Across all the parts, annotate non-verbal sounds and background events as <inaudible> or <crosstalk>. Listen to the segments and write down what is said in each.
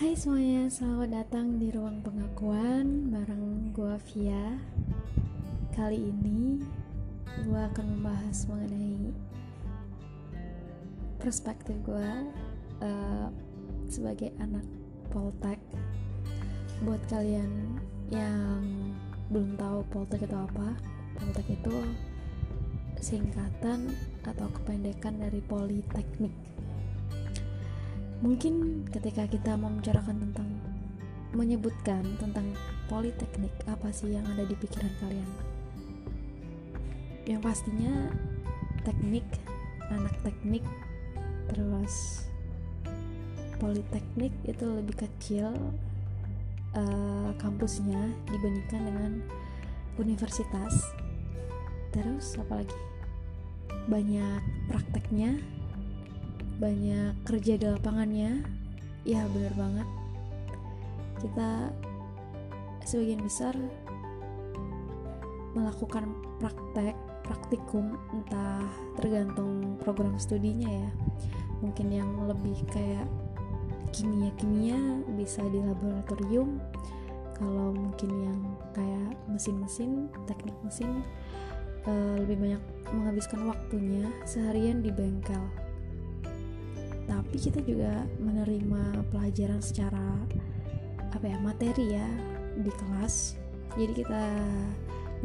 Hai semuanya, selamat datang di ruang pengakuan bareng gua Via. Kali ini gua akan membahas mengenai perspektif gua uh, sebagai anak Poltek. Buat kalian yang belum tahu Poltek itu apa, Poltek itu singkatan atau kependekan dari Politeknik mungkin ketika kita mau membicarakan tentang menyebutkan tentang politeknik apa sih yang ada di pikiran kalian? Yang pastinya teknik anak teknik terus politeknik itu lebih kecil uh, kampusnya dibandingkan dengan universitas. Terus apalagi? Banyak prakteknya banyak kerja di lapangannya. Ya bener banget. Kita sebagian besar melakukan praktek praktikum entah tergantung program studinya ya. Mungkin yang lebih kayak kimia-kimia bisa di laboratorium. Kalau mungkin yang kayak mesin-mesin teknik mesin uh, lebih banyak menghabiskan waktunya seharian di bengkel tapi kita juga menerima pelajaran secara apa ya materi ya di kelas. Jadi kita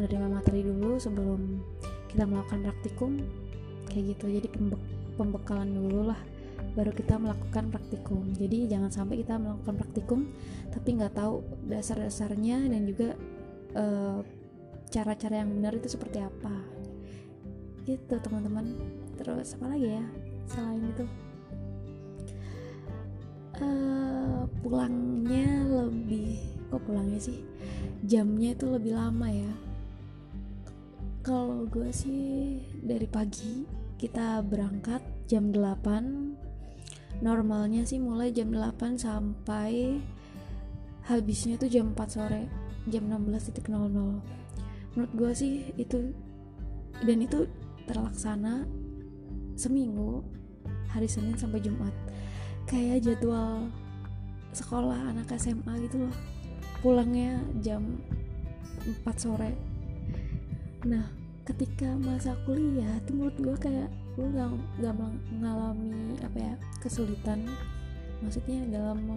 menerima materi dulu sebelum kita melakukan praktikum kayak gitu. Jadi pembe pembekalan dulu lah baru kita melakukan praktikum. Jadi jangan sampai kita melakukan praktikum tapi nggak tahu dasar-dasarnya dan juga eh, cara-cara uh, yang benar itu seperti apa. Gitu teman-teman. Terus apa lagi ya selain itu uh, pulangnya lebih kok pulangnya sih? Jamnya itu lebih lama ya. Kalau gue sih dari pagi kita berangkat jam 8 normalnya sih mulai jam 8 sampai habisnya tuh jam 4 sore jam 16.00 menurut gue sih itu dan itu terlaksana seminggu hari Senin sampai Jumat kayak jadwal sekolah anak SMA gitu loh. Pulangnya jam 4 sore. Nah ketika masa kuliah tuh menurut gue kayak gue gak, gak mengalami apa ya kesulitan. Maksudnya dalam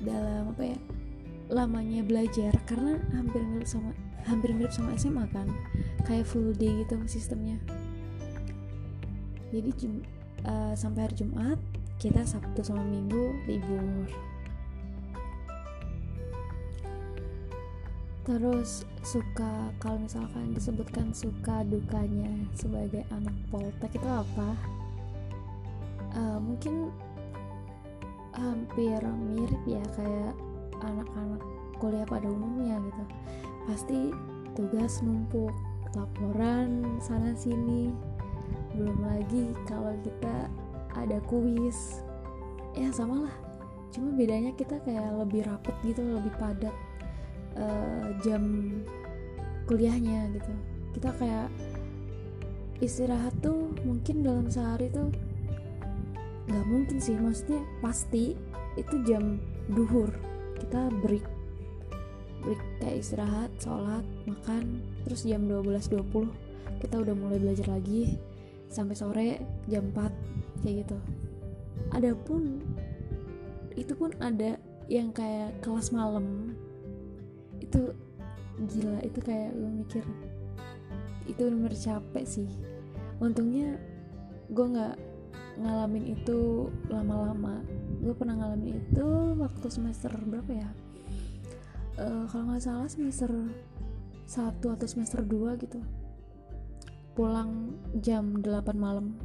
dalam apa ya lamanya belajar. Karena hampir mirip sama hampir mirip sama SMA kan. Kayak full day gitu sistemnya. Jadi uh, sampai hari Jumat kita Sabtu sama Minggu libur. Terus suka kalau misalkan disebutkan suka dukanya sebagai anak poltek itu apa? Uh, mungkin hampir mirip ya kayak anak-anak kuliah pada umumnya gitu. Pasti tugas numpuk laporan sana sini belum lagi kalau kita ada kuis. Ya sama lah. Cuma bedanya kita kayak lebih rapet gitu lebih padat uh, jam kuliahnya gitu. Kita kayak istirahat tuh mungkin dalam sehari tuh nggak mungkin sih. Maksudnya pasti itu jam duhur. Kita break break kayak istirahat sholat makan terus jam 12.20 kita udah mulai belajar lagi. Sampai sore jam 4 kayak gitu. Adapun itu pun ada yang kayak kelas malam. Itu gila itu kayak gue mikir itu bener capek sih. Untungnya gue nggak ngalamin itu lama-lama. Gue pernah ngalamin itu waktu semester berapa ya? Uh, kalau nggak salah semester satu atau semester 2 gitu. Pulang jam 8 malam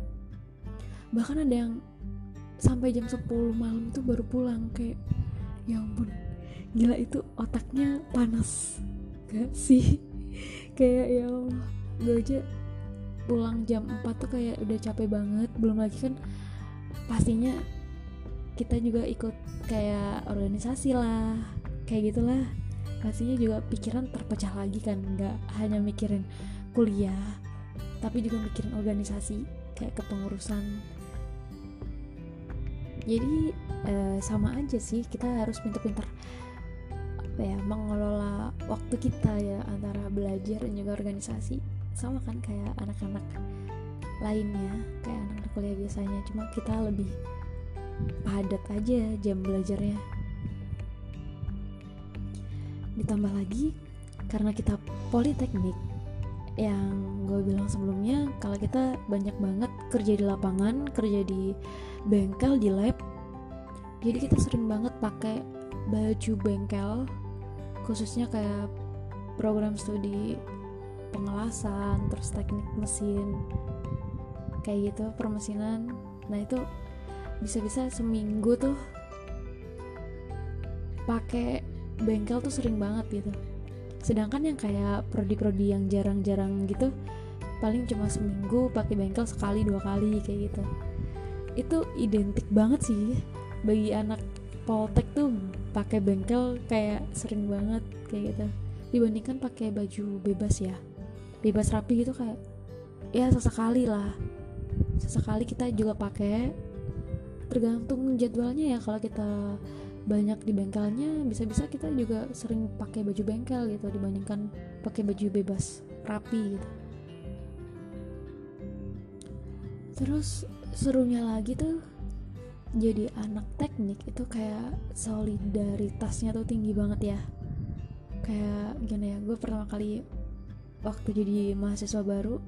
bahkan ada yang sampai jam 10 malam tuh baru pulang kayak ya ampun gila itu otaknya panas gak sih? <laughs> Kayak ya Allah gue aja pulang jam 4 tuh kayak udah capek banget. Belum lagi kan pastinya kita juga ikut kayak organisasi lah kayak gitulah. Pastinya juga pikiran terpecah lagi kan nggak hanya mikirin kuliah tapi juga mikirin organisasi kayak kepengurusan jadi uh, sama aja sih kita harus pinter-pinter apa ya mengelola waktu kita ya antara belajar dan juga organisasi. Sama kan kayak anak-anak lainnya kayak anak-anak kuliah biasanya. Cuma kita lebih padat aja jam belajarnya. Ditambah lagi karena kita politeknik yang gue bilang sebelumnya kalau kita banyak banget kerja di lapangan kerja di bengkel di lab jadi kita sering banget pakai baju bengkel khususnya kayak program studi pengelasan terus teknik mesin kayak gitu permesinan. Nah itu bisa-bisa seminggu tuh pakai bengkel tuh sering banget gitu sedangkan yang kayak prodi-prodi yang jarang-jarang gitu paling cuma seminggu pakai bengkel sekali dua kali kayak gitu. Itu identik banget sih. Bagi anak poltek tuh pakai bengkel kayak sering banget kayak gitu. Dibandingkan pakai baju bebas ya. Bebas rapi gitu kayak ya sesekali lah. Sesekali kita juga pakai. Tergantung jadwalnya ya kalau kita banyak di bengkelnya bisa-bisa kita juga sering pakai baju bengkel gitu dibandingkan pakai baju bebas rapi gitu. Terus serunya lagi tuh jadi anak teknik itu kayak solidaritasnya tuh tinggi banget ya. Kayak gini ya gue pertama kali waktu jadi mahasiswa baru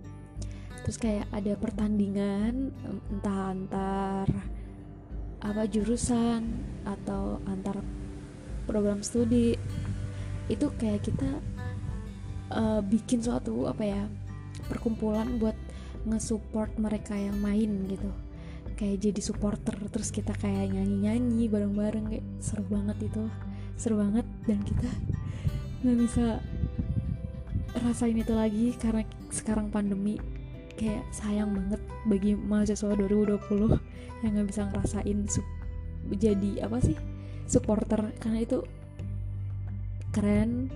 terus kayak ada pertandingan entah antar apa jurusan atau antar program studi. Itu kayak kita uh, bikin suatu apa ya perkumpulan buat nge-support mereka yang main gitu. Kayak jadi supporter terus kita kayak nyanyi-nyanyi bareng-bareng kayak seru banget itu. Seru banget dan kita nggak bisa rasain itu lagi karena sekarang pandemi kayak sayang banget bagi mahasiswa 2020 yang nggak bisa ngerasain jadi apa sih supporter. Karena itu keren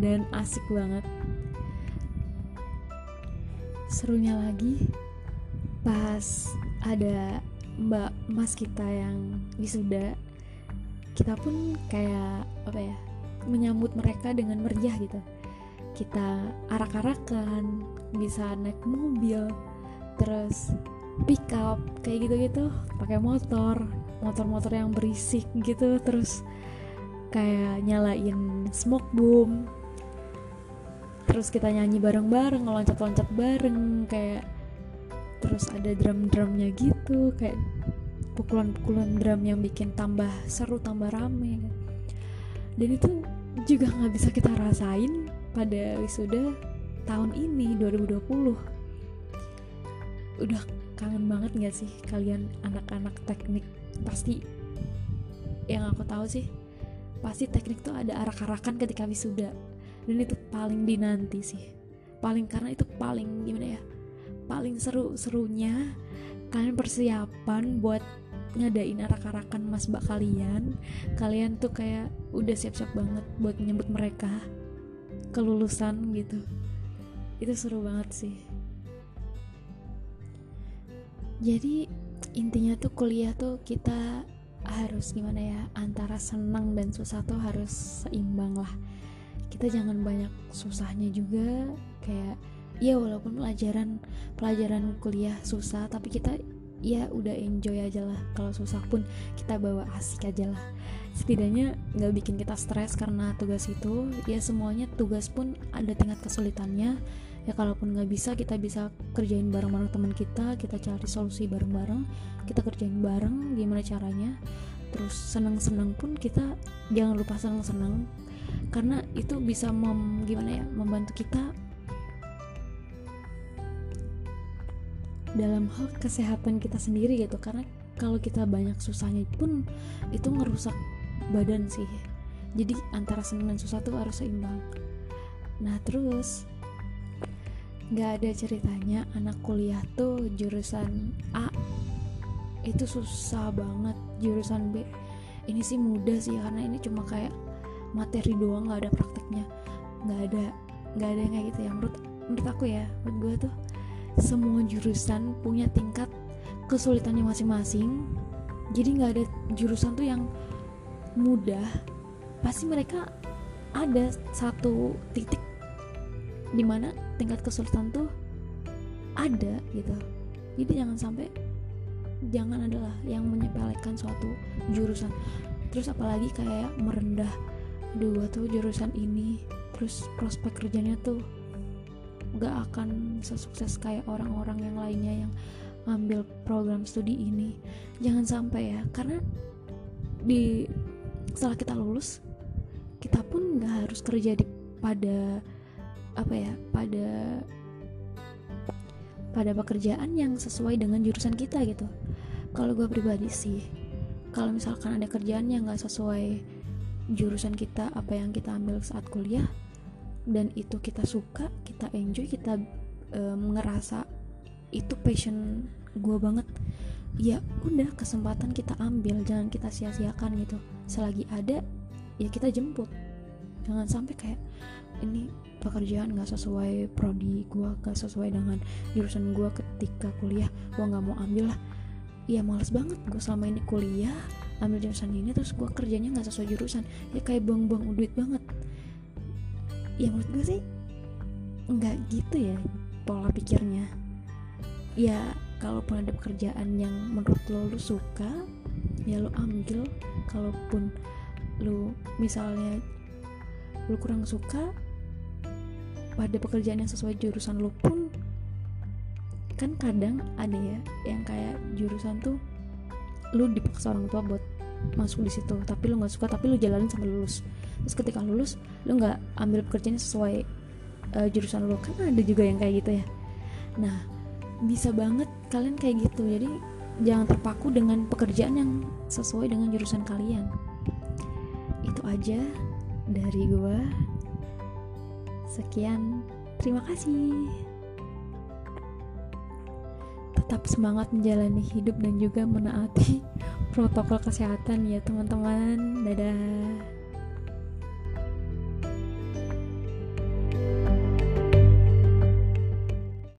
dan asik banget. Serunya lagi pas ada mbak mas kita yang wisuda kita pun kayak apa ya menyambut mereka dengan meriah gitu. Kita arak-arakan bisa naik mobil terus pick up kayak gitu-gitu pakai motor motor-motor yang berisik gitu terus kayak nyalain smoke boom. Terus kita nyanyi bareng-bareng loncat-loncat bareng kayak terus ada drum-drumnya gitu kayak pukulan-pukulan drum yang bikin tambah seru tambah rame. Dan itu juga nggak bisa kita rasain pada wisuda tahun ini 2020 udah kangen banget gak sih kalian anak-anak teknik? Pasti yang aku tahu sih pasti teknik tuh ada arak-arakan ketika wisuda. Dan itu paling dinanti sih. Paling karena itu paling gimana ya paling seru-serunya kalian persiapan buat ngadain arak-arakan mas mbak kalian. Kalian tuh kayak udah siap-siap banget buat menyambut mereka kelulusan gitu itu seru banget sih. Jadi intinya tuh kuliah tuh kita harus gimana ya antara senang dan susah tuh harus seimbang lah. Kita jangan banyak susahnya juga kayak ya walaupun pelajaran pelajaran kuliah susah tapi kita ya udah enjoy aja lah. Kalau susah pun kita bawa asik aja lah. Setidaknya nggak bikin kita stres karena tugas itu. Ya semuanya tugas pun ada tingkat kesulitannya. Ya kalaupun nggak bisa kita bisa kerjain bareng-bareng teman kita kita cari solusi bareng-bareng kita kerjain bareng gimana caranya. Terus seneng-seneng pun kita jangan lupa seneng-seneng karena itu bisa mem, gimana ya membantu kita dalam hal kesehatan kita sendiri gitu. Karena kalau kita banyak susahnya pun itu ngerusak badan sih. Jadi antara senang dan susah tuh harus seimbang. Nah terus nggak ada ceritanya anak kuliah tuh jurusan A. Itu susah banget jurusan B. Ini sih mudah sih karena ini cuma kayak materi doang nggak ada prakteknya. Nggak ada nggak ada yang kayak gitu ya. Menurut menurut aku ya menurut gue tuh semua jurusan punya tingkat kesulitannya masing-masing. Jadi nggak ada jurusan tuh yang mudah. Pasti mereka ada satu titik di mana tingkat kesulitan tuh ada gitu. Jadi jangan sampai jangan adalah yang menyepelekan suatu jurusan. Terus apalagi kayak merendah dua tuh jurusan ini. Terus prospek kerjanya tuh gak akan sesukses kayak orang-orang yang lainnya yang ngambil program studi ini. Jangan sampai ya karena di setelah kita lulus kita pun nggak harus kerja di pada apa ya pada pada pekerjaan yang sesuai dengan jurusan kita gitu. Kalau gue pribadi sih kalau misalkan ada kerjaan yang nggak sesuai jurusan kita apa yang kita ambil saat kuliah dan itu kita suka kita enjoy kita um, ngerasa itu passion gue banget. Ya udah kesempatan kita ambil jangan kita sia-siakan gitu. Selagi ada ya kita jemput. Jangan sampai kayak ini pekerjaan nggak sesuai prodi gue gak sesuai dengan jurusan gue ketika kuliah gue nggak mau ambil lah. Ya males banget gue selama ini kuliah ambil jurusan ini terus gue kerjanya nggak sesuai jurusan. Ya kayak buang-buang duit banget ya menurut gue sih nggak gitu ya pola pikirnya. Ya kalaupun ada pekerjaan yang menurut lo lu suka ya lo ambil. Kalaupun lo misalnya lo kurang suka pada pekerjaan yang sesuai jurusan lo pun kan kadang ada ya yang kayak jurusan tuh lu dipaksa orang tua buat masuk di situ tapi lu nggak suka tapi lu jalanin sampai lulus terus ketika lulus lu nggak ambil pekerjaan sesuai uh, jurusan lu. Kan ada juga yang kayak gitu ya. Nah bisa banget kalian kayak gitu. Jadi jangan terpaku dengan pekerjaan yang sesuai dengan jurusan kalian. Itu aja dari gua. Sekian. Terima kasih. Tetap semangat menjalani hidup dan juga menaati <laughs> protokol kesehatan ya teman-teman. Dadah